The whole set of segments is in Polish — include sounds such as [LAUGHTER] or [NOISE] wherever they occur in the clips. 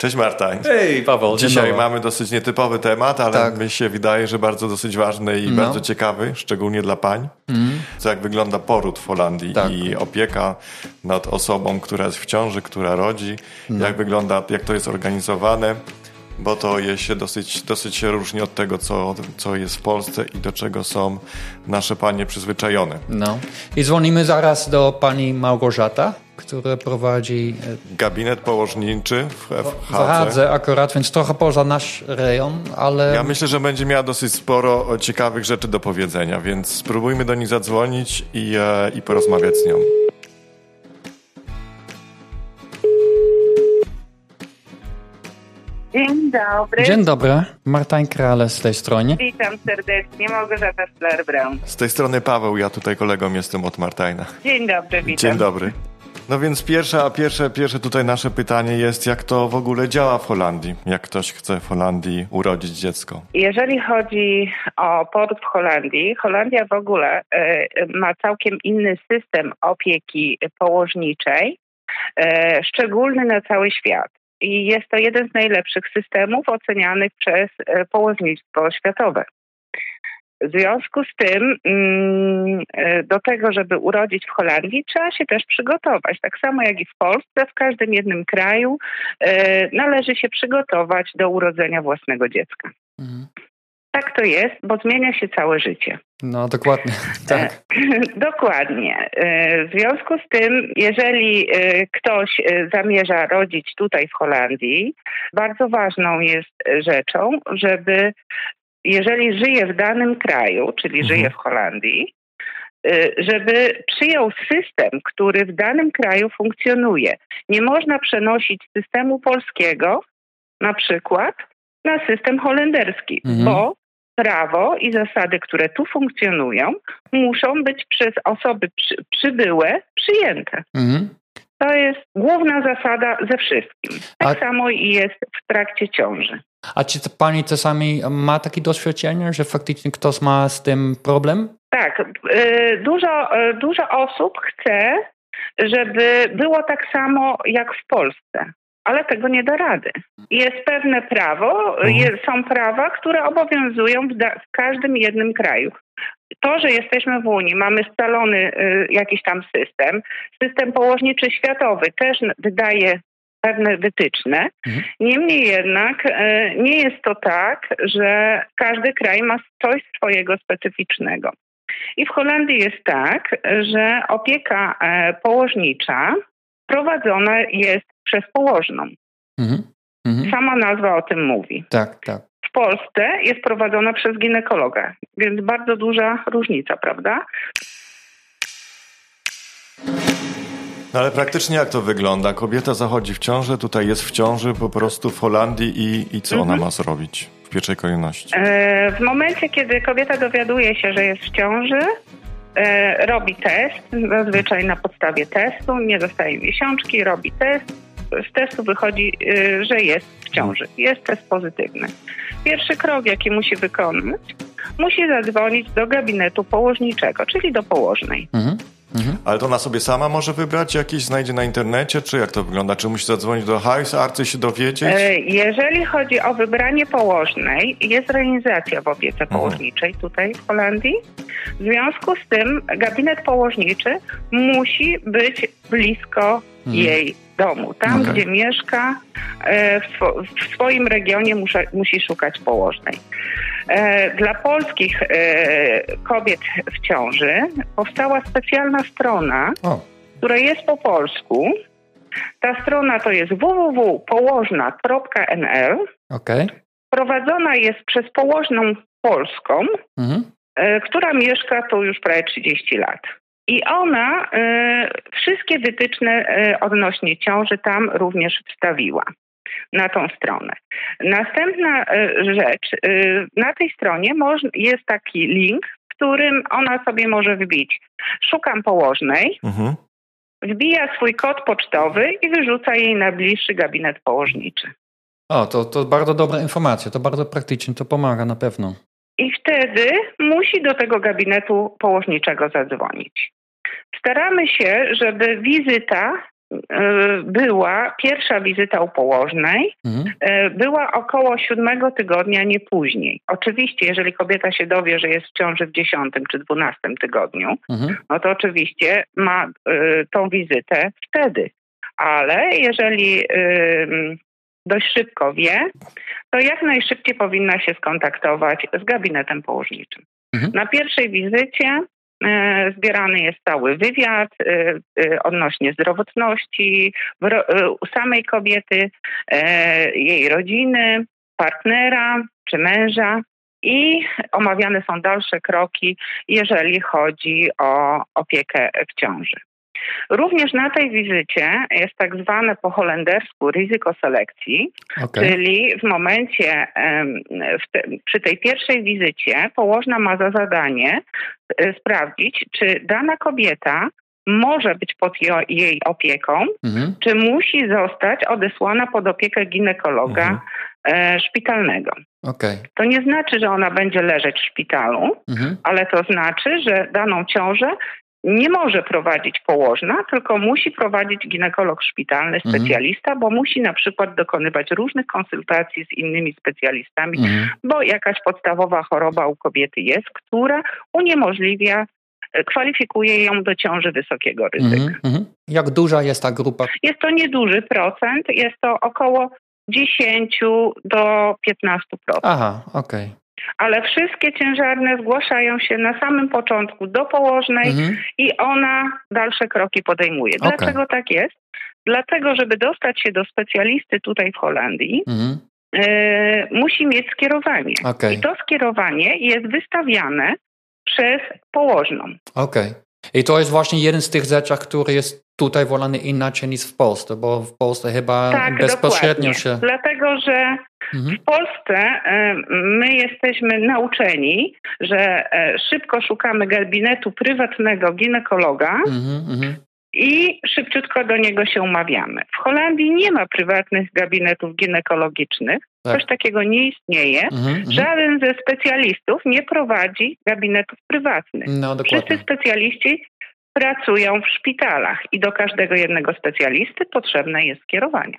Cześć Marta. Hej Paweł, Dzisiaj mamy dosyć nietypowy temat, ale tak. mi się wydaje, że bardzo dosyć ważny i no. bardzo ciekawy, szczególnie dla pań. Mm. Co jak wygląda poród w Holandii tak. i opieka nad osobą, która jest w ciąży, która rodzi, no. jak wygląda, jak to jest organizowane bo to jest się dosyć, dosyć się różni od tego, co, co jest w Polsce i do czego są nasze panie przyzwyczajone. No. I dzwonimy zaraz do pani Małgorzata, która prowadzi... E, Gabinet położniczy w, w Hadze. Akurat, więc trochę poza nasz rejon, ale... Ja myślę, że będzie miała dosyć sporo ciekawych rzeczy do powiedzenia, więc spróbujmy do niej zadzwonić i, e, i porozmawiać z nią. Dzień dobry. Dzień dobry. Martin Krale z tej strony. Witam serdecznie. Małgorzata Szler-Brown. Z tej strony Paweł, ja tutaj kolegą jestem od Martina. Dzień dobry, witam. Dzień dobry. No więc pierwsze, pierwsze, pierwsze tutaj nasze pytanie jest, jak to w ogóle działa w Holandii? Jak ktoś chce w Holandii urodzić dziecko? Jeżeli chodzi o poród w Holandii, Holandia w ogóle y, ma całkiem inny system opieki położniczej, y, szczególny na cały świat i jest to jeden z najlepszych systemów ocenianych przez e, połownictwo światowe. W związku z tym mm, e, do tego, żeby urodzić w Holandii, trzeba się też przygotować. Tak samo jak i w Polsce, w każdym jednym kraju e, należy się przygotować do urodzenia własnego dziecka. Mhm. Tak to jest, bo zmienia się całe życie. No, dokładnie. Tak. [LAUGHS] dokładnie. E, w związku z tym, jeżeli e, ktoś e, zamierza rodzić tutaj w Holandii, bardzo ważną jest rzeczą, żeby jeżeli żyje w danym kraju, czyli mhm. żyje w Holandii, żeby przyjął system, który w danym kraju funkcjonuje. Nie można przenosić systemu polskiego na przykład na system holenderski, mhm. bo prawo i zasady, które tu funkcjonują, muszą być przez osoby przy, przybyłe przyjęte. Mhm. To jest główna zasada ze wszystkim. Tak A... samo i jest w trakcie ciąży. A czy pani czasami ma takie doświadczenie, że faktycznie ktoś ma z tym problem? Tak. Y, dużo, y, dużo osób chce, żeby było tak samo jak w Polsce ale tego nie da rady. Jest pewne prawo, mhm. są prawa, które obowiązują w, da, w, każdym jednym kraju. To, że jesteśmy w Unii, mamy scalony y, jakiś tam system, system położniczy światowy też wydaje pewne wytyczne. Mhm. Niemniej jednak y, nie jest to tak, że każdy kraj ma coś swojego specyficznego. I w Holandii jest tak, że opieka e, położnicza prowadzona jest przez położną. Mhm. Mhm. Sama nazwa o tym mówi. Tak, tak. W Polsce jest prowadzona przez ginekologa, więc bardzo duża różnica, prawda? No ale praktycznie jak to wygląda? Kobieta zachodzi w ciążę, tutaj jest w ciąży po prostu w Holandii i, i co mhm. ona ma zrobić w pierwszej kolejności? E, w momencie, kiedy kobieta dowiaduje się, że jest w ciąży, e, robi test, zazwyczaj na podstawie testu, nie dostaje miesiączki, robi test, z testu wychodzi, y, że jest w ciąży. Jest test pozytywny. Pierwszy krok, jaki musi wykonać, musi zadzwonić do gabinetu położniczego, czyli do położnej. Mhm. Mhm. Ale to ona sobie sama może wybrać, jakieś znajdzie na internecie, czy jak to wygląda? Czy musi zadzwonić do Hajs Arcy się dowiedzieć? E, jeżeli chodzi o wybranie położnej, jest realizacja w opiece mhm. położniczej tutaj w Holandii. W związku z tym gabinet położniczy musi być blisko mhm. jej domu. Tam, okay. gdzie mieszka, e, w, swoim regionie musi szukać położnej. E, dla polskich e, kobiet w ciąży powstała specjalna strona, o. która jest po polsku. Ta strona to jest www.położna.nl. Okay. Prowadzona jest przez położną polską, mhm. która mieszka tu już prawie 30 lat. I ona wszystkie wytyczne y, odnośnie ciąży tam również wstawiła na tą stronę. Następna y, rzecz, y, na tej stronie jest taki link, w którym ona sobie może wbić. Szukam położnej, mhm. wbija swój kod pocztowy i wyrzuca jej na bliższy gabinet położniczy. O, to, to bardzo dobra informacja, to bardzo praktyczne, to pomaga na pewno. I wtedy musi do tego gabinetu położniczego zadzwonić. Staramy się, żeby wizyta była pierwsza wizyta u położnej, mhm. była około siódmego tygodnia, nie później. Oczywiście, jeżeli kobieta się dowie, że jest w ciąży w dziesiątym czy dwunastym tygodniu, mhm. no to oczywiście ma tą wizytę wtedy. Ale jeżeli dość szybko wie, to jak najszybciej powinna się skontaktować z gabinetem położniczym. Mhm. Na pierwszej wizycie e, zbierany jest cały wywiad e, e, odnośnie zdrowotności samej kobiety, jej rodziny, partnera czy męża i omawiane są dalsze kroki, jeżeli chodzi o opiekę w ciąży. Również na tej wizycie jest tak zwane po holendersku ryzyko selekcji, okay. czyli w momencie, w te, przy tej pierwszej wizycie położna ma za zadanie e, sprawdzić, czy dana kobieta może być pod jej opieką, mhm. czy musi zostać odesłana pod opiekę ginekologa mhm. E, szpitalnego. Okay. To nie znaczy, że ona będzie leżeć w szpitalu, mhm. ale to znaczy, że daną ciążę nie może prowadzić położna, tylko musi prowadzić ginekolog szpitalny, mhm. specjalista, mhm. bo musi na przykład dokonywać różnych konsultacji z innymi specjalistami, mhm. bo jakaś podstawowa choroba u kobiety jest, która uniemożliwia e, kwalifikuje ją do ciąży wysokiego ryzyka. Mhm, mhm. Jak duża jest ta grupa? Jest to nieduży procent, jest to około 10 do 15%. Aha, okej. Okay ale wszystkie ciężarne zgłaszają się na samym początku do położnej mhm. i ona dalsze kroki podejmuje. Okay. Dlaczego tak jest? Dlatego, żeby dostać się do specjalisty tutaj w Holandii, mhm. y, musi mieć skierowanie. Okay. I to skierowanie jest wystawiane przez położną. Okej. Okay. I to jest właśnie jeden z tych rzeczy, który jest tutaj wolany inaczej niż w Polsce, bo w Polsce chyba tak, bezpośrednio dokładnie. się... Dlatego, że. W Polsce my jesteśmy nauczeni, że e, szybko szukamy gabinetu prywatnego ginekologa, mhm, mhm i szybciutko do niego się umawiamy. W Holandii nie ma prywatnych gabinetów ginekologicznych. Tak. Coś takiego nie istnieje. Mhm, mhm. Żaden ze specjalistów nie prowadzi gabinetów prywatnych. No, Wszyscy specjaliści pracują w szpitalach i do każdego jednego specjalisty potrzebne jest skierowanie.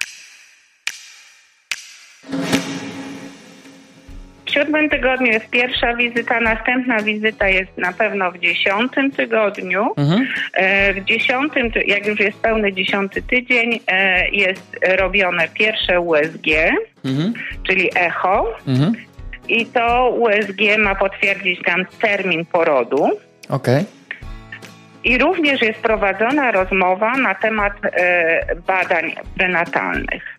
W siódmym tygodniu jest pierwsza wizyta, następna wizyta jest na pewno w dziesiątym tygodniu. Mhm. E, w dziesiątym, jak już jest pełny dziesiąty tydzień, e, jest robione pierwsze USG, mhm. czyli echo. Mhm. I to USG ma potwierdzić tam termin porodu. Okej. Okay. I również jest prowadzona rozmowa na temat e, badań prenatalnych.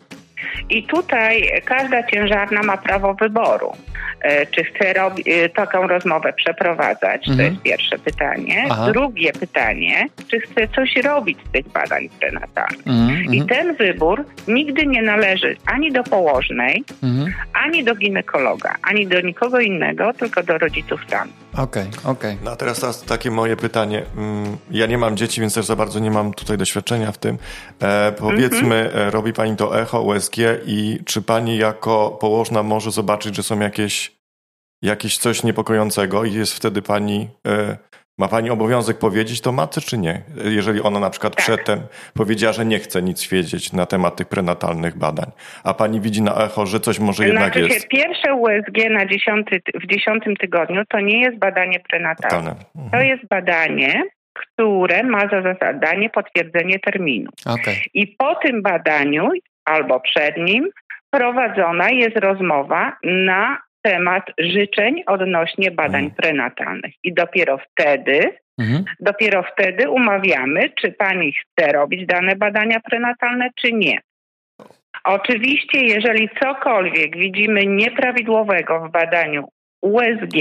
I tutaj każda ciężarna ma prawo wyboru, e, czy chce e, taką rozmowę przeprowadzać. Mhm. To jest pierwsze pytanie. Aha. Drugie pytanie, czy chce coś robić z tych badań prenatalnych. Mhm. I mhm. ten wybór nigdy nie należy ani do położnej, mhm. ani do ginekologa, ani do nikogo innego, tylko do rodziców samych. Okej, okay, okej. Okay. No a teraz takie moje pytanie. Mm, ja nie mam dzieci, więc też za bardzo nie mam tutaj doświadczenia w tym. E, powiedzmy, mm-hmm. robi Pani to echo, USG i czy Pani jako położna może zobaczyć, że są jakieś, jakieś coś niepokojącego i jest wtedy Pani e, ma Pani obowiązek powiedzieć to matce, czy nie? Jeżeli ona na przykład tak. przedtem powiedziała, że nie chce nic wiedzieć na temat tych prenatalnych badań, a Pani widzi na echo, że coś może jednak znaczy jest. Pierwsze USG na dziesiąty, w dziesiątym tygodniu to nie jest badanie prenatalne. Mhm. To jest badanie, które ma za zadanie potwierdzenie terminu. Okay. I po tym badaniu albo przed nim prowadzona jest rozmowa na temat życzeń odnośnie badań mhm. prenatalnych. I dopiero wtedy, mhm. dopiero wtedy umawiamy, czy pani chce robić dane badania prenatalne, czy nie. Oczywiście, jeżeli cokolwiek widzimy nieprawidłowego w badaniu USG,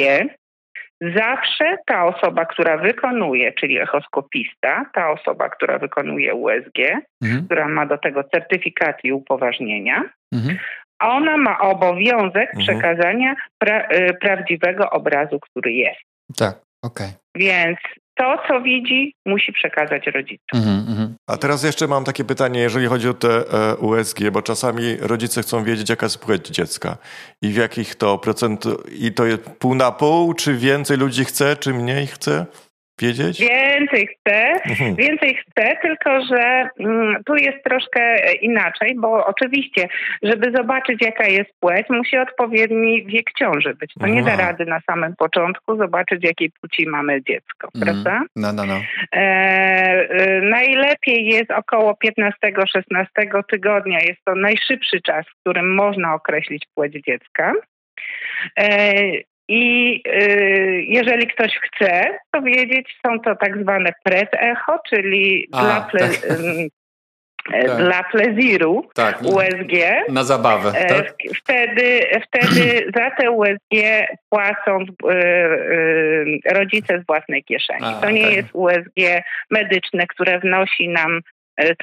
zawsze ta osoba, która wykonuje, czyli echoskopista, ta osoba, która wykonuje USG, mhm. która ma do tego certyfikat i upoważnienia, mhm ona ma obowiązek mhm. przekazania pra y, prawdziwego obrazu, który jest. Tak, okej. Okay. Więc to, co widzi, musi przekazać rodzicom. Mhm, mhm. A teraz jeszcze mam takie pytanie, jeżeli chodzi o te e, USG, bo czasami rodzice chcą wiedzieć, jaka jest płeć dziecka i w jakich to procent, i to jest pół na pół, czy więcej ludzi chce, czy mniej chce? Wiedzieć? Więcej chcę, mhm. więcej chcę, tylko że mm, tu jest troszkę inaczej, bo oczywiście, żeby zobaczyć jaka jest płeć, musi odpowiedni wiek ciąży być. To nie da rady na samym początku zobaczyć jakiej płci mamy dziecko, mm. prawda? No, no, no. E, e, najlepiej jest około 15-16 tygodnia. Jest to najszybszy czas, w którym można określić płeć dziecka. I y, jeżeli ktoś chce to wiedzieć, są to tak zwane pred-echo, czyli A, dla, ple, tak. E, [LAUGHS] tak. dla pleziru tak, USG. Na zabawę. E, tak? Wtedy, wtedy [CLEARS THROAT] za te USG płacą y, rodzice z własnej kieszeni. A, to nie jest USG medyczne, które wnosi nam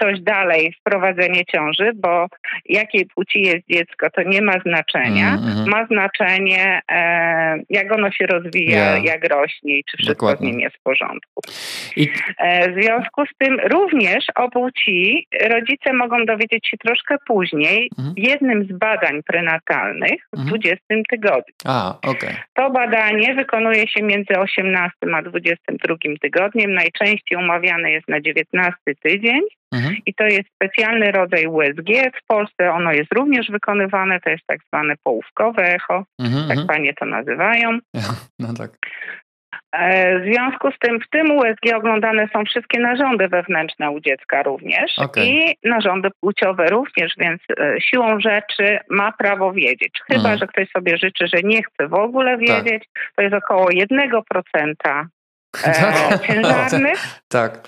coś dalej wprowadzenie ciąży, bo jakiej płci jest dziecko, to nie ma znaczenia. Mm -hmm. Ma znaczenie, e, jak ono się rozwija, yeah. jak rośnie i czy wszystko Dokładnie. z nim jest w porządku. I... E, w związku z tym również o płci rodzice mogą dowiedzieć się troszkę później mm -hmm. w jednym z badań prenatalnych w mm -hmm. 20 tygodniu. A, okay. To badanie wykonuje się między 18 a 22 tygodniem. Najczęściej umawiane jest na 19 tydzień. Mhm. I to jest specjalny rodzaj USG. W Polsce ono jest również wykonywane, to jest tak zwane połówkowe echo, mhm, tak mhm. panie to nazywają. [LAUGHS] No tak. E, w związku z tym w tym USG oglądane są wszystkie narządy wewnętrzne u dziecka również okay. i narządy płciowe również, więc e, siłą rzeczy ma prawo wiedzieć. Chyba, mhm. że ktoś sobie życzy, że nie chce w ogóle tak. wiedzieć, tak. to jest około 1% [LAUGHS] e, ciężarnych. tak.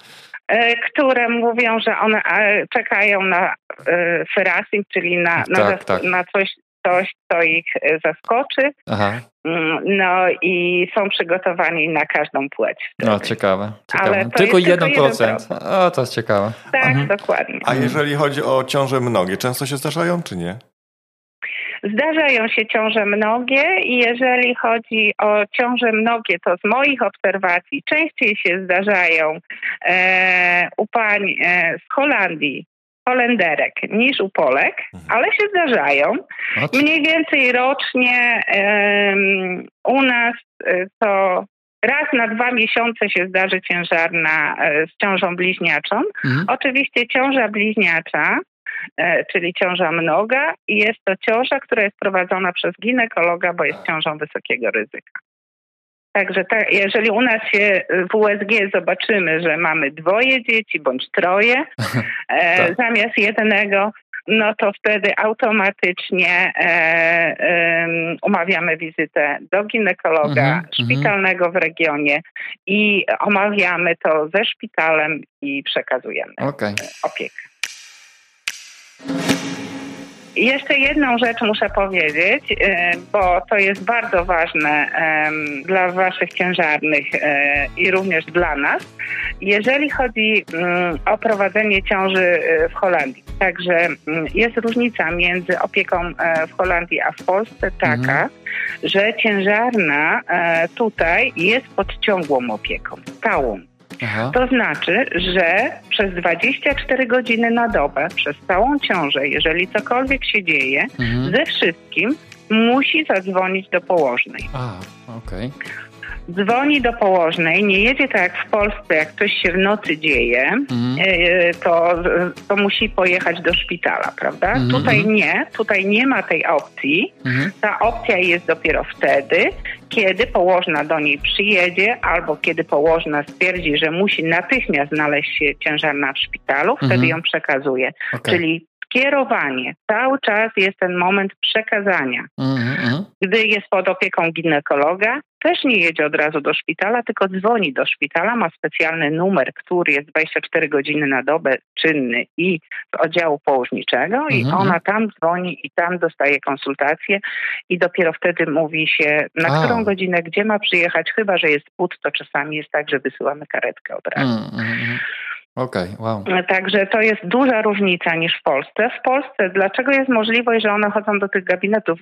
E, które mówią, że one e, czekają na e, ferasim, czyli na, na, tak, tak. na coś, coś, co ich zaskoczy. Aha. Mm, no i są przygotowani na każdą płeć. No, ciekawe. ciekawe. Ale tylko 1%. Tylko 1%. O, to jest ciekawe. Tak, mhm. dokładnie. A jeżeli chodzi o ciąże mnogie, często się zdarzają, czy nie? Zdarzają się ciąże mnogie i jeżeli chodzi o ciąże mnogie, to z moich obserwacji częściej się zdarzają e, u pań e, z Holandii, Holenderek niż u Polek, mhm. ale się zdarzają. Mniej więcej rocznie e, u nas e, to raz na dwa miesiące się zdarzy ciężarna e, z ciążą bliźniaczą. Mhm. Oczywiście ciąża bliźniacza czyli ciąża mnoga i jest to ciąża, która jest prowadzona przez ginekologa, bo jest ciążą wysokiego ryzyka. Także ta, jeżeli u nas się w USG zobaczymy, że mamy dwoje dzieci bądź troje [LAUGHS] e, tak. zamiast jednego, no to wtedy automatycznie e, e, umawiamy wizytę do ginekologa mhm, mhm. szpitalnego w regionie i omawiamy to ze szpitalem i przekazujemy okay. opiekę. Jeszcze jedną rzecz muszę powiedzieć, e, bo to jest bardzo ważne dla Waszych ciężarnych e, i również dla nas. Jeżeli chodzi mm, o prowadzenie ciąży e, w Holandii, także mm, jest różnica między opieką w Holandii a w Polsce taka, mhm. że ciężarna tutaj jest pod ciągłą opieką, stałą. Aha. To znaczy, że przez 24 godziny na dobę, przez całą ciążę, jeżeli cokolwiek się dzieje, mhm. ze wszystkim musi zadzwonić do położnej. A, okej. Okay dzwoni do położnej, nie jedzie tak jak w Polsce, jak coś się w nocy dzieje, mm. to, to musi pojechać do szpitala, prawda? Mm. Tutaj nie, tutaj nie ma tej opcji. Mm. Ta opcja jest dopiero wtedy, kiedy położna do niej przyjedzie albo kiedy położna stwierdzi, że musi natychmiast znaleźć się ciężarna w szpitalu, wtedy mhm. ją przekazuje. Okay. Czyli skierowanie. Cały czas jest ten moment przekazania. Mm-hmm. Gdy jest pod opieką ginekologa, też nie jedzie od razu do szpitala, tylko dzwoni do szpitala, ma specjalny numer, który jest 24 godziny na dobę czynny i z oddziału położniczego mm-hmm. i mhm. ona tam dzwoni i tam dostaje konsultację i dopiero wtedy mówi się, na A. którą godzinę, gdzie ma przyjechać, chyba, że jest płód, to czasami jest tak, że wysyłamy karetkę od razu. Mm-hmm. Okay, wow. Także to jest duża różnica niż w Polsce. W Polsce dlaczego jest możliwość, że one chodzą do tych gabinetów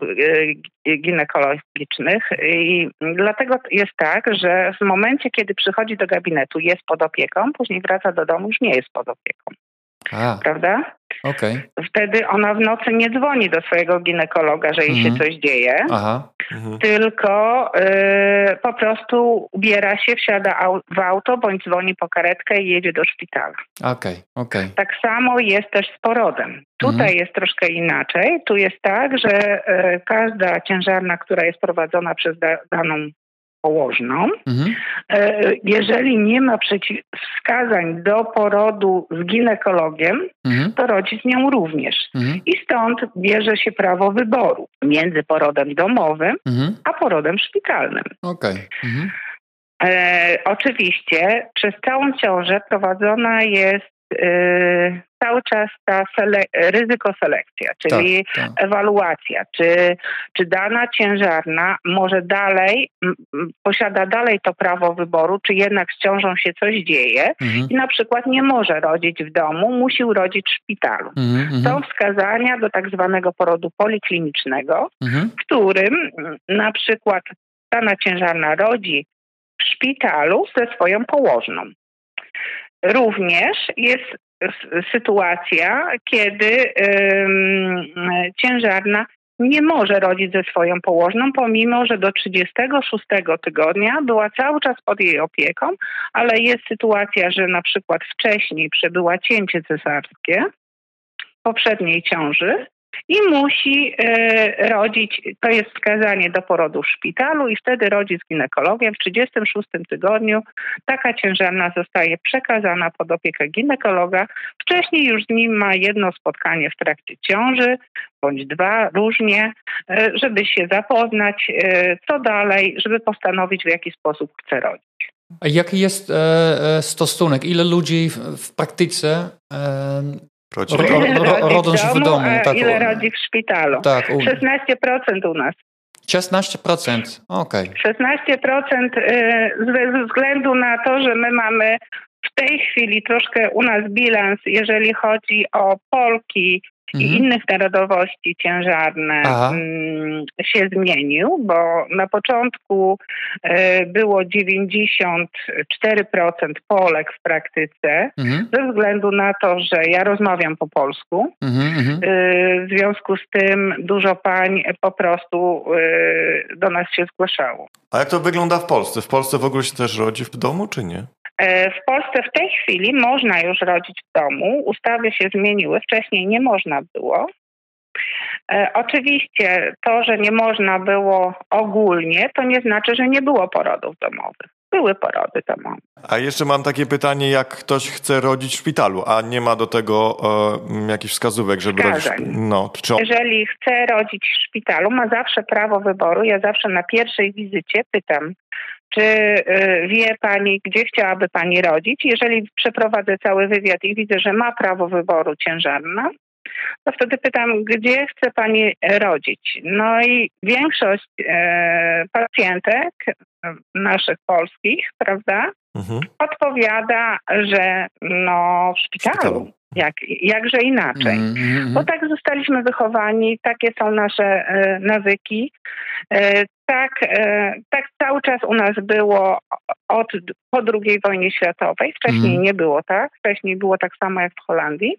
e, ginekologicznych? I dlatego jest tak, że w momencie, kiedy przychodzi do gabinetu, jest pod opieką, później wraca do domu, już nie jest pod opieką. A, prawda? Okay. Wtedy ona w nocy nie dzwoni do swojego ginekologa, że jej mhm. się coś dzieje, Aha. Mhm. tylko y, po prostu ubiera się, wsiada au w auto bądź dzwoni po karetkę i jedzie do szpitala. Okay, okay. Tak samo jest też z porodem. Tutaj mhm. jest troszkę inaczej. Tu jest tak, że y, każda ciężarna, która jest prowadzona przez da daną położną. Mhm. E, jeżeli nie ma przeciwwskazań do porodu z ginekologiem, mhm. to rodzi z nią również. Mhm. I stąd bierze się prawo wyboru między porodem domowym mhm. a porodem szpitalnym. Okay. Mhm. E, oczywiście przez całą ciążę prowadzona jest cały czas ta sele ryzyko selekcja, czyli tak, tak. ewaluacja, czy, czy dana ciężarna może dalej, posiada dalej to prawo wyboru, czy jednak z ciążą się coś dzieje mhm. i na przykład nie może rodzić w domu, musi urodzić w szpitalu. Mhm, mhm. Są wskazania do tak zwanego porodu poliklinicznego, mhm. w którym na przykład dana ciężarna rodzi w szpitalu ze swoją położną. Również jest sytuacja, kiedy ciężarna nie może rodzić ze swoją położną, pomimo że do 36 tygodnia była cały czas pod jej opieką, ale jest sytuacja, że na przykład wcześniej przebyła cięcie cesarskie poprzedniej ciąży i musi e, rodzić, to jest wskazanie do porodu w szpitalu i wtedy rodzi z ginekologiem. W 36 tygodniu taka ciężarna zostaje przekazana pod opiekę ginekologa. Wcześniej już z nim ma jedno spotkanie w trakcie ciąży, bądź dwa, różnie, e, żeby się zapoznać, e, co dalej, żeby postanowić, w jaki sposób chce rodzić. A jaki jest e, stosunek? Ile ludzi w, w praktyce e, Rodzi ro, ro, rodząc w domu. Tak, ile rodzi w szpitalu? Tak, u... 16% u nas. 16%, okej. Okay. 16% y, ze względu na to, że my mamy w tej chwili troszkę u nas bilans, jeżeli chodzi o Polki, mhm. i innych narodowości ciężarne mm, się zmienił, bo na początku y, było 94% Polek w praktyce, mhm. ze względu na to, że ja rozmawiam po polsku. Mhm, y, w związku z tym dużo pań po prostu y, do nas się zgłaszało. A jak to wygląda w Polsce? W Polsce w ogóle się też rodzi w domu, czy nie? E, w Polsce w tej chwili można już rodzić w domu. Ustawy się zmieniły, wcześniej nie można było. E, oczywiście to, że nie można było ogólnie, to nie znaczy, że nie było porodów domowych. Były porody domowe. A jeszcze mam takie pytanie, jak ktoś chce rodzić w szpitalu, a nie ma do tego e, jakichś wskazówek, żeby Wskazań. rodzić... No, czy... Jeżeli chce rodzić w szpitalu, ma zawsze prawo wyboru. Ja zawsze na pierwszej wizycie pytam, czy y, wie Pani, gdzie chciałaby Pani rodzić? Jeżeli przeprowadzę cały wywiad i widzę, że ma prawo wyboru ciężarna, to wtedy pytam, gdzie chce Pani rodzić? No i większość e, pacjentek naszych polskich, prawda, mhm. odpowiada, że no w szpitalu. szpitalu. Jak, jakże inaczej. Mm. Bo tak zostaliśmy wychowani, takie są nasze e, nawyki. E, tak, e, tak cały czas u nas było od po II wojnie światowej. Wcześniej mm. nie było tak. Wcześniej było tak samo jak w Holandii.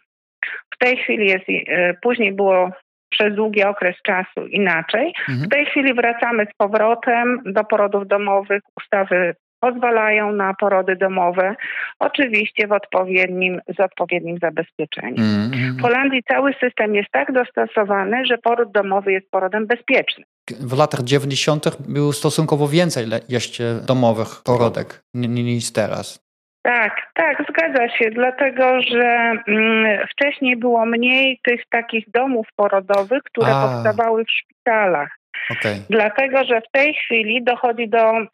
W tej chwili jest, e, później było przez długi okres czasu inaczej. Mm. W tej chwili wracamy z powrotem do porodów domowych. Ustawy pozwalają na porody domowe, oczywiście w odpowiednim, z odpowiednim zabezpieczeniem. Mm, W Holandii cały system jest tak dostosowany, że poród domowy jest porodem bezpiecznym. W latach 90. było stosunkowo więcej jeszcze domowych porodek niż teraz. Tak, tak, zgadza się, dlatego że mm, wcześniej było mniej tych takich domów porodowych, które A. powstawały w szpitalach. Okay. Dlatego, że w tej chwili dochodzi do e,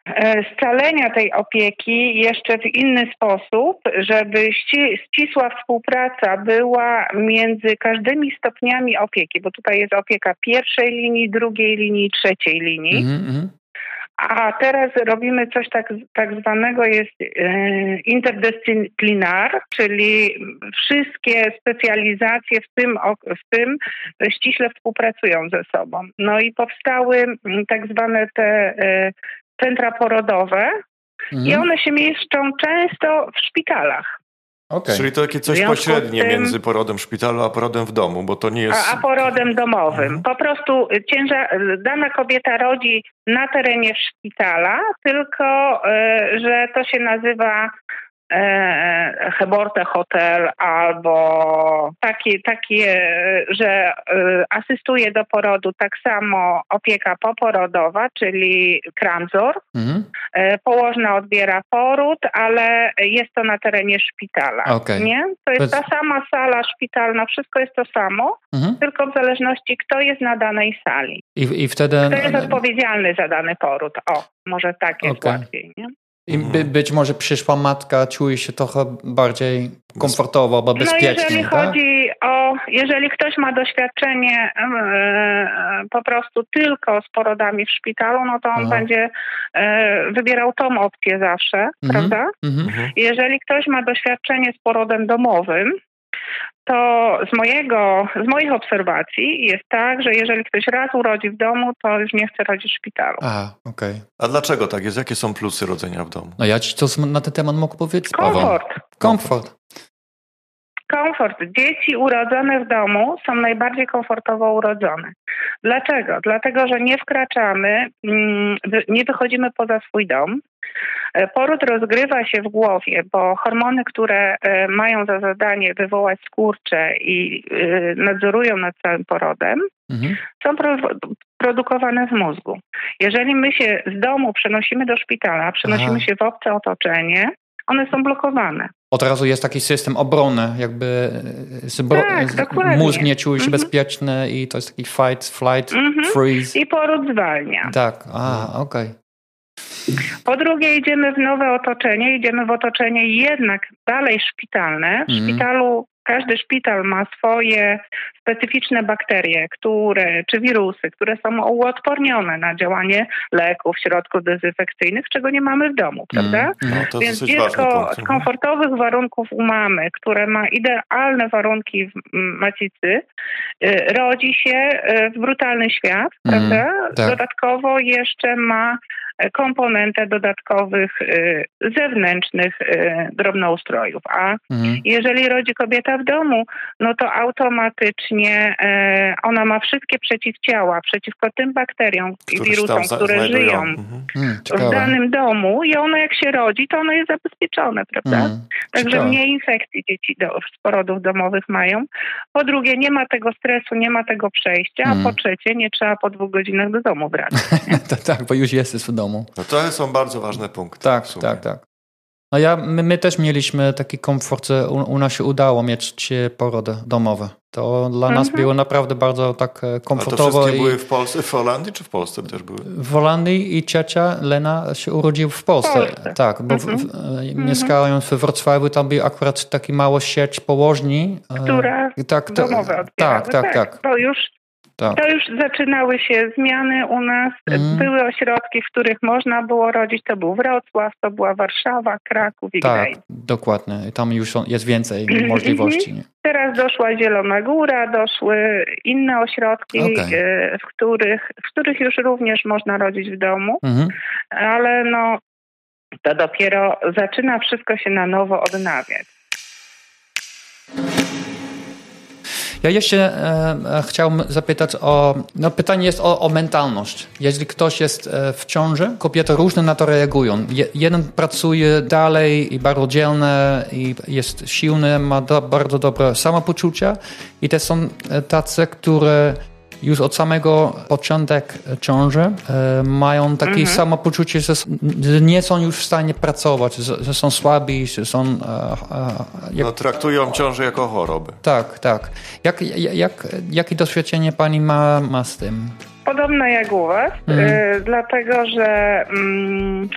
scalenia tej opieki jeszcze w inny sposób, żeby ścisła współpraca była między każdymi stopniami opieki, bo tutaj jest opieka pierwszej linii, drugiej linii, trzeciej linii. Mm -hmm. A teraz robimy coś tak, tak zwanego jest e, interdyscyplinar, czyli wszystkie specjalizacje w tym, w tym ściśle współpracują ze sobą. No i powstały tak zwane te e, centra porodowe mhm. i one się mieszczą często w szpitalach. Okay. Czyli to takie coś pośrednie tym, między porodem w szpitalu a porodem w domu, bo to nie jest... A, a porodem domowym. Mhm. Po prostu ciężar, dana kobieta rodzi na terenie szpitala, tylko y, że to się nazywa Heborte Hotel albo takie, takie, że e, asystuje do porodu tak samo opieka poporodowa, czyli kramzor. Mhm. E, położna odbiera poród, ale jest to na terenie szpitala. Okay. Nie? To jest ta sama sala szpitalna, wszystko jest to samo, mhm. tylko w zależności kto jest na danej sali. I, i wtedy... Kto jest odpowiedzialny za dany poród. O, może tak jest okay. łatwiej. Nie? I by, być może przyszła matka czuje się trochę bardziej komfortowo albo bezpiecznie. No jeżeli tak? chodzi o, jeżeli ktoś ma doświadczenie e, po prostu tylko z porodami w szpitalu, no to on Aha. będzie e, wybierał tą opcję zawsze, mhm. prawda? Mhm. mhm. Jeżeli ktoś ma doświadczenie z porodem domowym, to z, mojego, z moich obserwacji jest tak, że jeżeli ktoś raz urodzi w domu, to już nie chce rodzić w szpitalu. A, okej. Okay. A dlaczego tak jest? Jakie są plusy rodzenia w domu? No ja ci coś na ten temat mogę powiedzieć? Komfort. Komfort. Komfort. Dzieci urodzone w domu są najbardziej komfortowo urodzone. Dlaczego? Dlatego, że nie wkraczamy, mm, nie wychodzimy poza swój dom. E, poród rozgrywa się w głowie, bo hormony, które e, mają za zadanie wywołać skurcze i e, nadzorują nad całym porodem, mhm. są produkowane w mózgu. Jeżeli my się z domu przenosimy do szpitala, przenosimy Aha. się w obce otoczenie, one są blokowane. Od razu jest taki system obrony, jakby tak, mózg nie czuje się mhm. bezpieczny i to jest taki fight, flight, mhm. freeze. I poród zwalnia. Tak, a, okej. Okay. Po drugie, idziemy w nowe otoczenie, idziemy w otoczenie jednak dalej szpitalne. W mm. szpitalu każdy szpital ma swoje specyficzne bakterie, które, czy wirusy, które są uodpornione na działanie leków, środków dezynfekcyjnych, czego nie mamy w domu, mm. prawda? Mm, no, Więc dziecko z komfortowych warunków u mamy, które ma idealne warunki w macicy, y, rodzi się y, w brutalny świat, mm, prawda? Tak. Dodatkowo jeszcze ma komponentę dodatkowych y, zewnętrznych y, drobnoustrojów. A mhm. jeżeli rodzi kobieta w domu, no to automatycznie ona ma wszystkie przeciwciała przeciwko tym bakteriom i wirusom, które znajdują. żyją mhm. Hmm, w danym domu i ona jak się rodzi, to ono jest zabezpieczone, prawda? Mhm. Także mniej infekcji dzieci do, z porodów domowych mają. Po drugie, nie ma tego stresu, nie ma tego przejścia, a po hmm. trzecie, nie trzeba po dwóch godzinach do domu wracać. [LAUGHS] tak, bo już jesteś w domu domu. No to są bardzo ważne punkty. Tak, tak, tak. No ja, my, my, też mieliśmy taki komfort, że u, u nas się udało mieć porody domowe. To dla nas mhm. było naprawdę bardzo tak komfortowo. A to wszystkie i... były w Polsce, w Holandii czy w Polsce też były? W Holandii i ciocia Lena się urodziła w Polsce. Polsce. Tak, bo mhm. w, mhm. mieszkając w Wrocławiu, tam był akurat taki mało sieć położni. Która tak, domowe tak, tak, tak, tak. Bo już tak. To już zaczynały się zmiany u nas. Mm. Były ośrodki, w których można było rodzić. To był Wrocław, to była Warszawa, Kraków i Tak, dokładnie. Tam już jest więcej [CLEARS THROAT] możliwości. Nie? Teraz doszła Zielona Góra, doszły inne ośrodki, okay. E, w, których, w których już również można rodzić w domu, mm. ale no to dopiero zaczyna wszystko się na nowo odnawiać. Ja jeszcze e, e, chciałbym zapytać o, no pytanie jest o, o mentalność. Jeśli ktoś jest e, w ciąży, kobiety różne na to reagują. Je, jeden pracuje dalej i bardzo dzielny i jest silny, ma do, bardzo dobre samopoczucie i te są e, tacy, które już od samego początek ciąży e, mają takie mhm. samopoczucie, że, że, nie są już w stanie pracować, że, że są słabi, że są... E, e, jak... No, traktują ciążę jako chorobę. Tak, tak. Jak, jak, jakie doświadczenie pani ma, ma z tym? Podobne jak u was, mhm. dlatego że... Mm,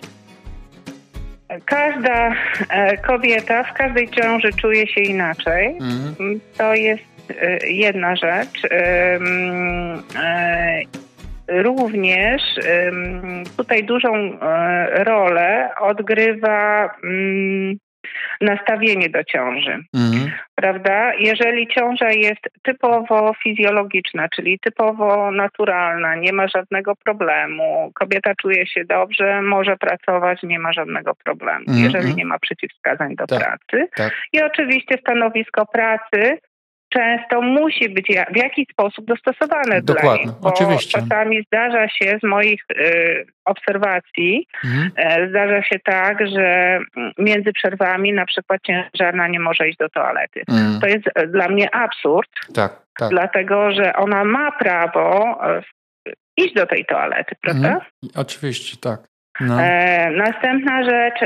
Każda kobieta w każdej ciąży czuje się inaczej. Mhm. To jest jedna rzecz. E, również tutaj dużą e, rolę odgrywa nastawienie do ciąży. Mhm. Prawda? Jeżeli ciąża jest typowo fizjologiczna, czyli typowo naturalna, nie ma żadnego problemu, kobieta czuje się dobrze, może pracować, nie ma żadnego problemu, mhm. jeżeli nie ma przeciwwskazań do tak, pracy. Tak. I oczywiście stanowisko pracy często musi być w jakiś sposób dostosowane Dokładnie, dla nich. Bo oczywiście. Czasami zdarza się z moich y, obserwacji, mhm. y, zdarza się tak, że między przerwami na przykład ciężarna nie może iść do toalety. Mhm. To jest e, dla mnie absurd, tak, tak. dlatego że ona ma prawo y, iść do tej toalety, prawda? Mhm. Oczywiście, tak. No. E, następna rzecz,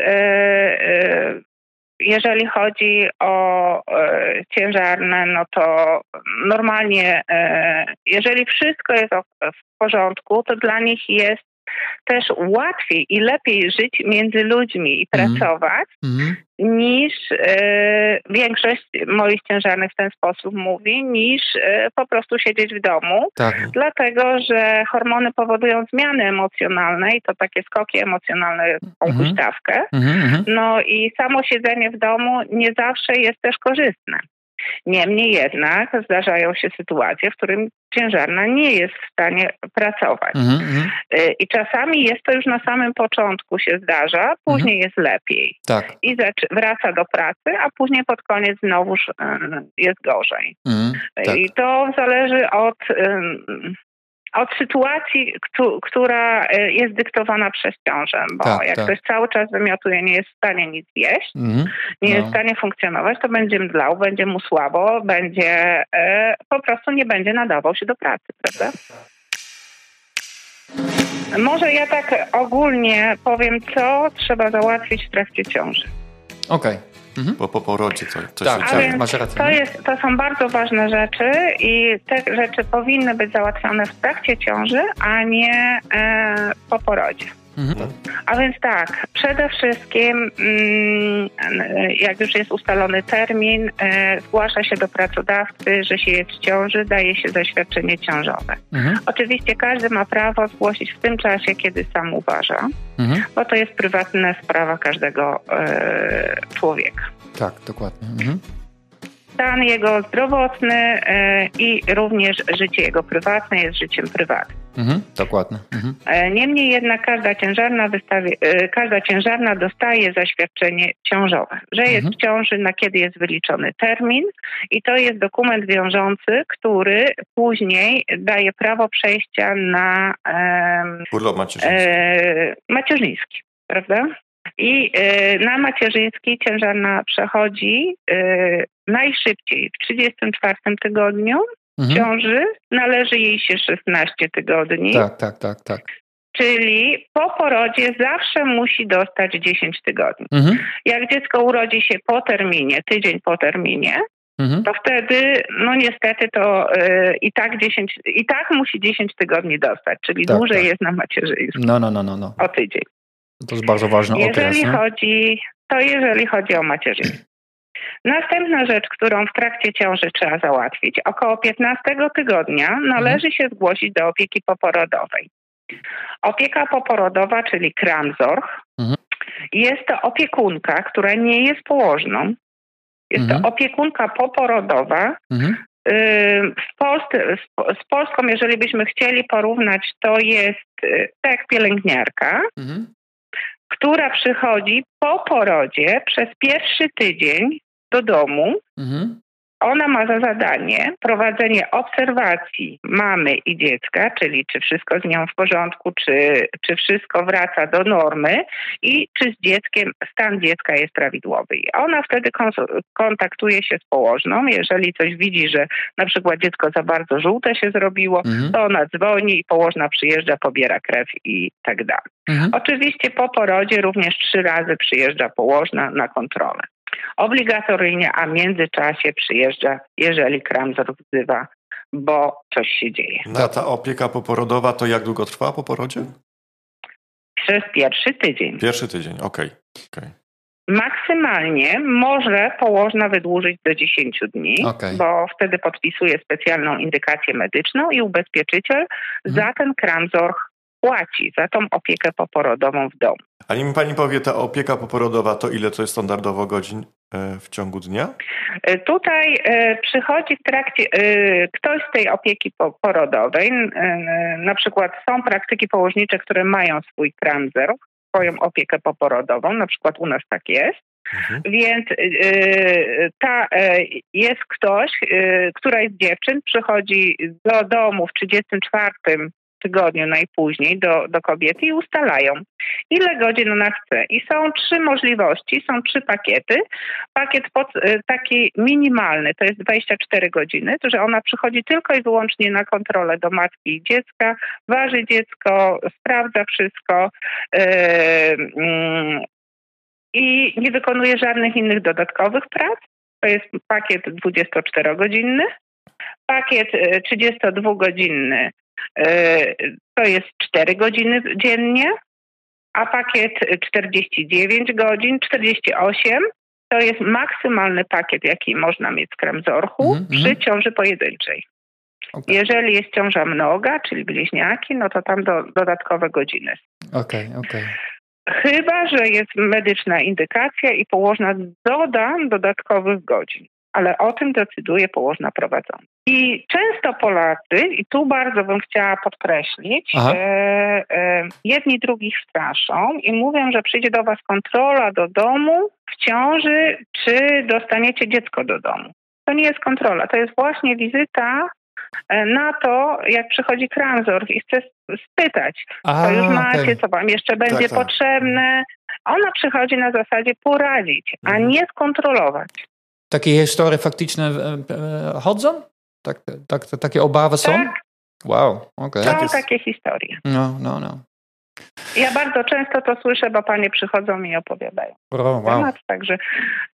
jeżeli chodzi o e, ciężarne, no to normalnie, e, jeżeli wszystko jest w porządku, to dla nich jest też łatwiej i lepiej żyć między ludźmi i mm. pracować, mm. niż e, większość moich ciężarnych w ten sposób mówi, niż e, po prostu siedzieć w domu. Tak. Dlatego, że hormony powodują zmiany emocjonalne i to takie skoki emocjonalne, tą mm. huśtawkę. -hmm. No i samo siedzenie w domu nie zawsze jest też korzystne. Niemniej jednak zdarzają się sytuacje, w którym ciężarna nie jest w stanie pracować. Mm -hmm. I czasami jest to już na samym początku się zdarza, później -hmm. jest lepiej. Tak. I wraca do pracy, a później pod koniec znowuż y, jest gorzej. Mm, tak. I to zależy od od sytuacji, która e, jest dyktowana przez ciążę, bo tak, jak tak. ktoś cały czas wymiotuje, nie jest w stanie nic jeść, mm, nie no. jest w stanie funkcjonować, to będzie mdlał, będzie mu słabo, będzie e, po prostu nie będzie nadawał się do pracy, prawda? Może ja tak ogólnie powiem, co trzeba załatwić w trakcie ciąży. Okej. Okay. Mhm. Po, po porodzie co, coś tak, się dzieje. Masz rację. To, jest, to są bardzo ważne rzeczy i te rzeczy powinny być załatwione w trakcie ciąży, a nie e, po porodzie. Mhm. A więc tak, przede wszystkim, mm, jak już jest ustalony termin, e, zgłasza się do pracodawcy, że się jest w ciąży, daje się zaświadczenie ciążowe. Mhm. Oczywiście każdy ma prawo zgłosić w tym czasie, kiedy sam uważa, mhm. bo to jest prywatna sprawa każdego e, człowieka. Tak, dokładnie. Stan jego zdrowotny e, i również życie jego prywatne jest życiem prywatnym. Mhm, dokładnie. Mhm. E, niemniej jednak każda ciężarna, wystawi, e, każda ciężarna dostaje zaświadczenie ciążowe, że jest mhm. w ciąży, na kiedy jest wyliczony termin i to jest dokument wiążący, który później daje prawo przejścia na um, urlop macierzyński. E, macierzyński, prawda? I na macierzyński ciężarna przechodzi najszybciej w 34 tygodniu mhm. ciąży należy jej się 16 tygodni. Tak, tak, tak, tak. Czyli po porodzie zawsze musi dostać 10 tygodni. Mhm. Jak dziecko urodzi się po terminie, tydzień po terminie, mhm. to wtedy, no niestety, to yy, i tak 10, i tak musi 10 tygodni dostać, czyli tak, dłużej tak. jest na macierzyńsku. No, no, no, no, no. O tydzień. To jest bardzo ważne. Jeżeli chodzi, to jeżeli chodzi o macierzyństwo. Następna rzecz, którą w trakcie ciąży trzeba załatwić, około 15 tygodnia należy się zgłosić do opieki poporodowej. Opieka poporodowa, czyli Kramzorch, mhm. jest to opiekunka, która nie jest położną. Jest mhm. to opiekunka poporodowa. Mhm. W Polsce, z Polską, jeżeli byśmy chcieli porównać, to jest y, tak pielęgniarka, mhm. Która przychodzi po porodzie przez pierwszy tydzień do domu. Mhm. Ona ma za zadanie prowadzenie obserwacji mamy i dziecka, czyli czy wszystko z nią w porządku, czy, czy wszystko wraca do normy i czy z dzieckiem stan dziecka jest prawidłowy. I ona wtedy kontaktuje się z położną. Jeżeli coś widzi, że na przykład dziecko za bardzo żółte się zrobiło, mhm. to ona dzwoni i położna przyjeżdża, pobiera krew i tak dalej. Mhm. Oczywiście po porodzie również trzy razy przyjeżdża położna na kontrolę obligatoryjnie, a w międzyczasie przyjeżdża, jeżeli Kramzor wzywa, bo coś się dzieje. A ta opieka poporodowa to jak długo trwa po porodzie? Przez pierwszy tydzień. Pierwszy tydzień, okej. Okay. okay. Maksymalnie może położna wydłużyć do 10 dni, okay. bo wtedy podpisuje specjalną indykację medyczną i ubezpieczyciel hmm. za ten Kramzor płaci, za tą opiekę poporodową w domu. A nim pani powie, ta opieka poporodowa, to ile to jest standardowo godzin e, w ciągu dnia? E, tutaj e, przychodzi w trakcie ktoś z tej opieki porodowej, na przykład są praktyki położnicze, które mają swój kramzer, swoją opiekę poporodową, na przykład u nas tak jest. Mhm. Więc y, ta, y, jest ktoś, y, któraś z dziewczyn przychodzi do domu w 34 tygodniu najpóźniej do, do kobiety i ustalają, ile godzin ona chce. I są trzy możliwości, są trzy pakiety. Pakiet pod, taki minimalny to jest 24 godziny, to że ona przychodzi tylko i wyłącznie na kontrolę do matki i dziecka, waży dziecko, sprawdza wszystko. Yy, i nie wykonuje żadnych innych dodatkowych prac. To jest pakiet 24-godzinny. Pakiet 32-godzinny e, e, to jest 4 godziny dziennie, a pakiet 49 godzin, 48 to jest maksymalny pakiet, jaki można mieć z Kramzorchu mm przy ciąży pojedynczej. Okay. Jeżeli jest ciąża mnoga, czyli bliźniaki, no to tam do, dodatkowe godziny. Okej, okay, okej. Okay. Chyba, że jest medyczna indykacja i położna doda dodatkowych godzin, ale o tym decyduje położna prowadząca. I często Polacy, i tu bardzo bym chciała podkreślić, e, e, jedni drugich straszą i mówią, że przyjdzie do Was kontrola do domu w ciąży, czy dostaniecie dziecko do domu. To nie jest kontrola, to jest właśnie wizyta E, na to, jak przychodzi Kranzor i chce spytać, A, co już macie, okay. co wam jeszcze będzie tak, tak. potrzebne. Ona przychodzi na zasadzie poradzić, a mhm. nie skontrolować. Takie historie faktyczne e, chodzą? Tak, tak, takie obawy są? Tak. Wow, okej. Okay. Są takie historie. No, no, no. Ja bardzo często to słyszę, bo panie przychodzą mi i opowiadają. Oh, wow. Także,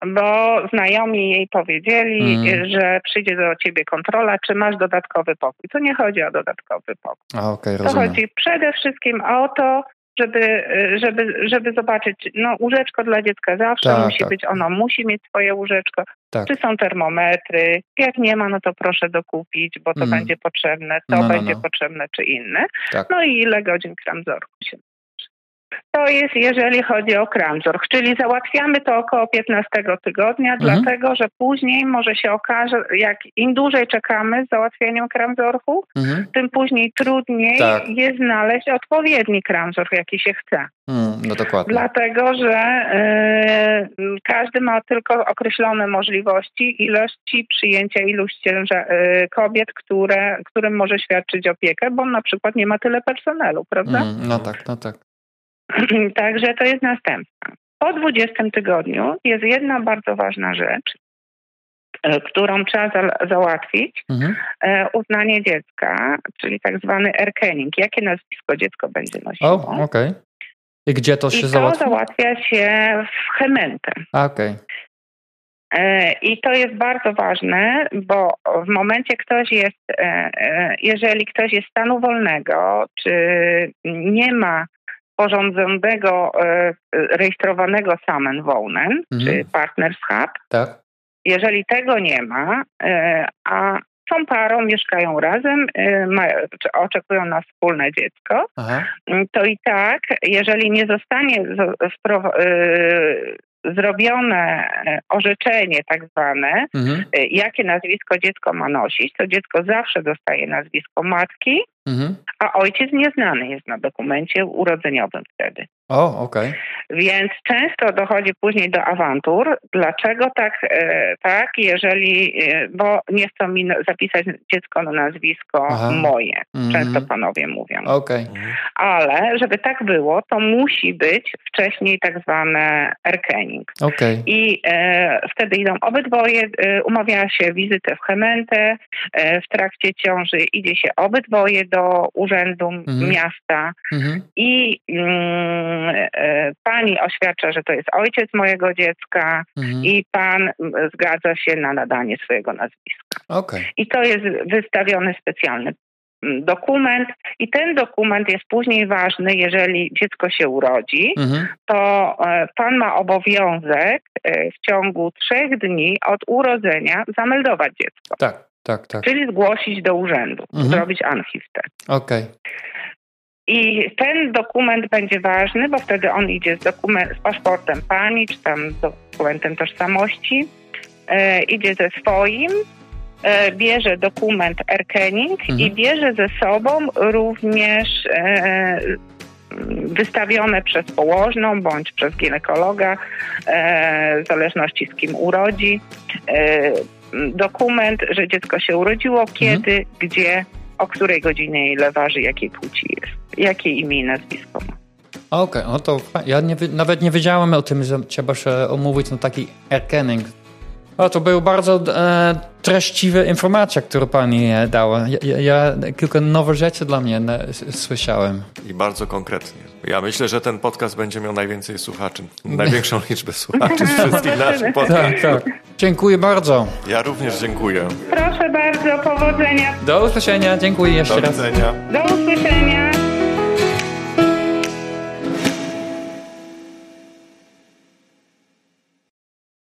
bo znajomi jej powiedzieli, mm. że przyjdzie do ciebie kontrola, czy masz dodatkowy pokój. To nie chodzi o dodatkowy pokój. A, okay, to chodzi przede wszystkim o to, żeby, żeby, żeby zobaczyć, no łóżeczko dla dziecka zawsze tak, musi tak. być, ono musi mieć swoje łóżeczko. Tak. Czy są termometry? Jak nie ma, no to proszę dokupić, bo to mm. będzie potrzebne, to no, no, będzie no. potrzebne, czy inne. Tak. No i ile godzin kramzorku się to jest, jeżeli chodzi o Kramzorch, czyli załatwiamy to około 15 tygodnia, mhm. dlatego że później może się okaże, jak im dłużej czekamy z załatwieniem Kramzorchu, mhm. tym później trudniej tak. jest znaleźć odpowiedni Kramzorch, jaki się chce. Mm, no dokładnie. Dlatego, że y, każdy ma tylko określone możliwości, ilości przyjęcia ilości y, kobiet, które, którym może świadczyć opiekę, bo on na przykład nie ma tyle personelu, prawda? Mm, no tak, no tak. [CLEARS THROAT] Także to jest następna. Po 20 tygodniu jest jedna bardzo ważna rzecz, e, którą trzeba za załatwić, mhm. E, uznanie dziecka, czyli tak zwany erkening. Jakie nazwisko dziecko będzie nosiło. O, okej. Okay. I gdzie to się I załatwia? to załatwia się w Chementę. Okej. Okay. E, I to jest bardzo ważne, bo w momencie ktoś jest, jeżeli ktoś jest stanu wolnego, czy nie ma sporządzonego, e, rejestrowanego Samenwohnen, mhm. czy Partnership. Tak. Jeżeli tego nie ma, e, a są parą, mieszkają razem, e, oczekują na wspólne dziecko, Aha. to i tak, jeżeli nie zostanie zrobione orzeczenie tak zwane, mhm. jakie nazwisko dziecko ma nosić, to dziecko zawsze dostaje nazwisko matki, Mhm. A ojciec nieznany jest na dokumencie urodzeniowym wtedy. O, okej. Okay. Więc często dochodzi później do awantur. Dlaczego tak, e, tak, jeżeli, e, bo nie chcą mi zapisać dziecko na nazwisko Aha. moje. Mhm. Często panowie mówią. Okay. Ale żeby tak było, to musi być wcześniej tak zwane erkening. Okay. I e, wtedy idą obydwoje, e, umawia się wizytę w Chementę, e, w trakcie ciąży idzie się obydwoje do urzędu mhm. miasta mhm. i mm, e, pani oświadcza, że to jest ojciec mojego dziecka mhm. i pan zgadza się na nadanie swojego nazwiska. Okay. I to jest wystawiony specjalny dokument i ten dokument jest później ważny, jeżeli dziecko się urodzi, mhm. to e, pan ma obowiązek e, w ciągu trzech dni od urodzenia zameldować dziecko. Tak tak, tak. Czyli zgłosić do urzędu, mhm. zrobić anchistę. Okej. Okay. I ten dokument będzie ważny, bo wtedy on idzie z, dokument, z paszportem pani, czy tam z dokumentem tożsamości, e, idzie ze swoim, e, bierze dokument Erkening mhm. i bierze ze sobą również e, wystawione przez położną bądź przez ginekologa, e, w zależności z kim urodzi, e, dokument, że dziecko się urodziło, kiedy, mhm. gdzie, o której godzinie, ile waży, jakiej płci jest, jakie imię i nazwisko ma. Okej, okay, no to ja nie, nawet nie wiedziałem o tym, że trzeba się omówić na taki erkenning. O, to były bardzo e, treściwe informacje, które pani dała. Ja, ja, kilka nowych rzeczy dla mnie słyszałem. I bardzo konkretnie. Ja myślę, że ten podcast będzie miał najwięcej słuchaczy, [LAUGHS] największą liczbę słuchaczy z wszystkich naszych podcastów. Tak, tak. Dziękuję bardzo. Ja również dziękuję. Proszę bardzo, powodzenia. Do usłyszenia, dziękuję jeszcze Do raz. Do usłyszenia.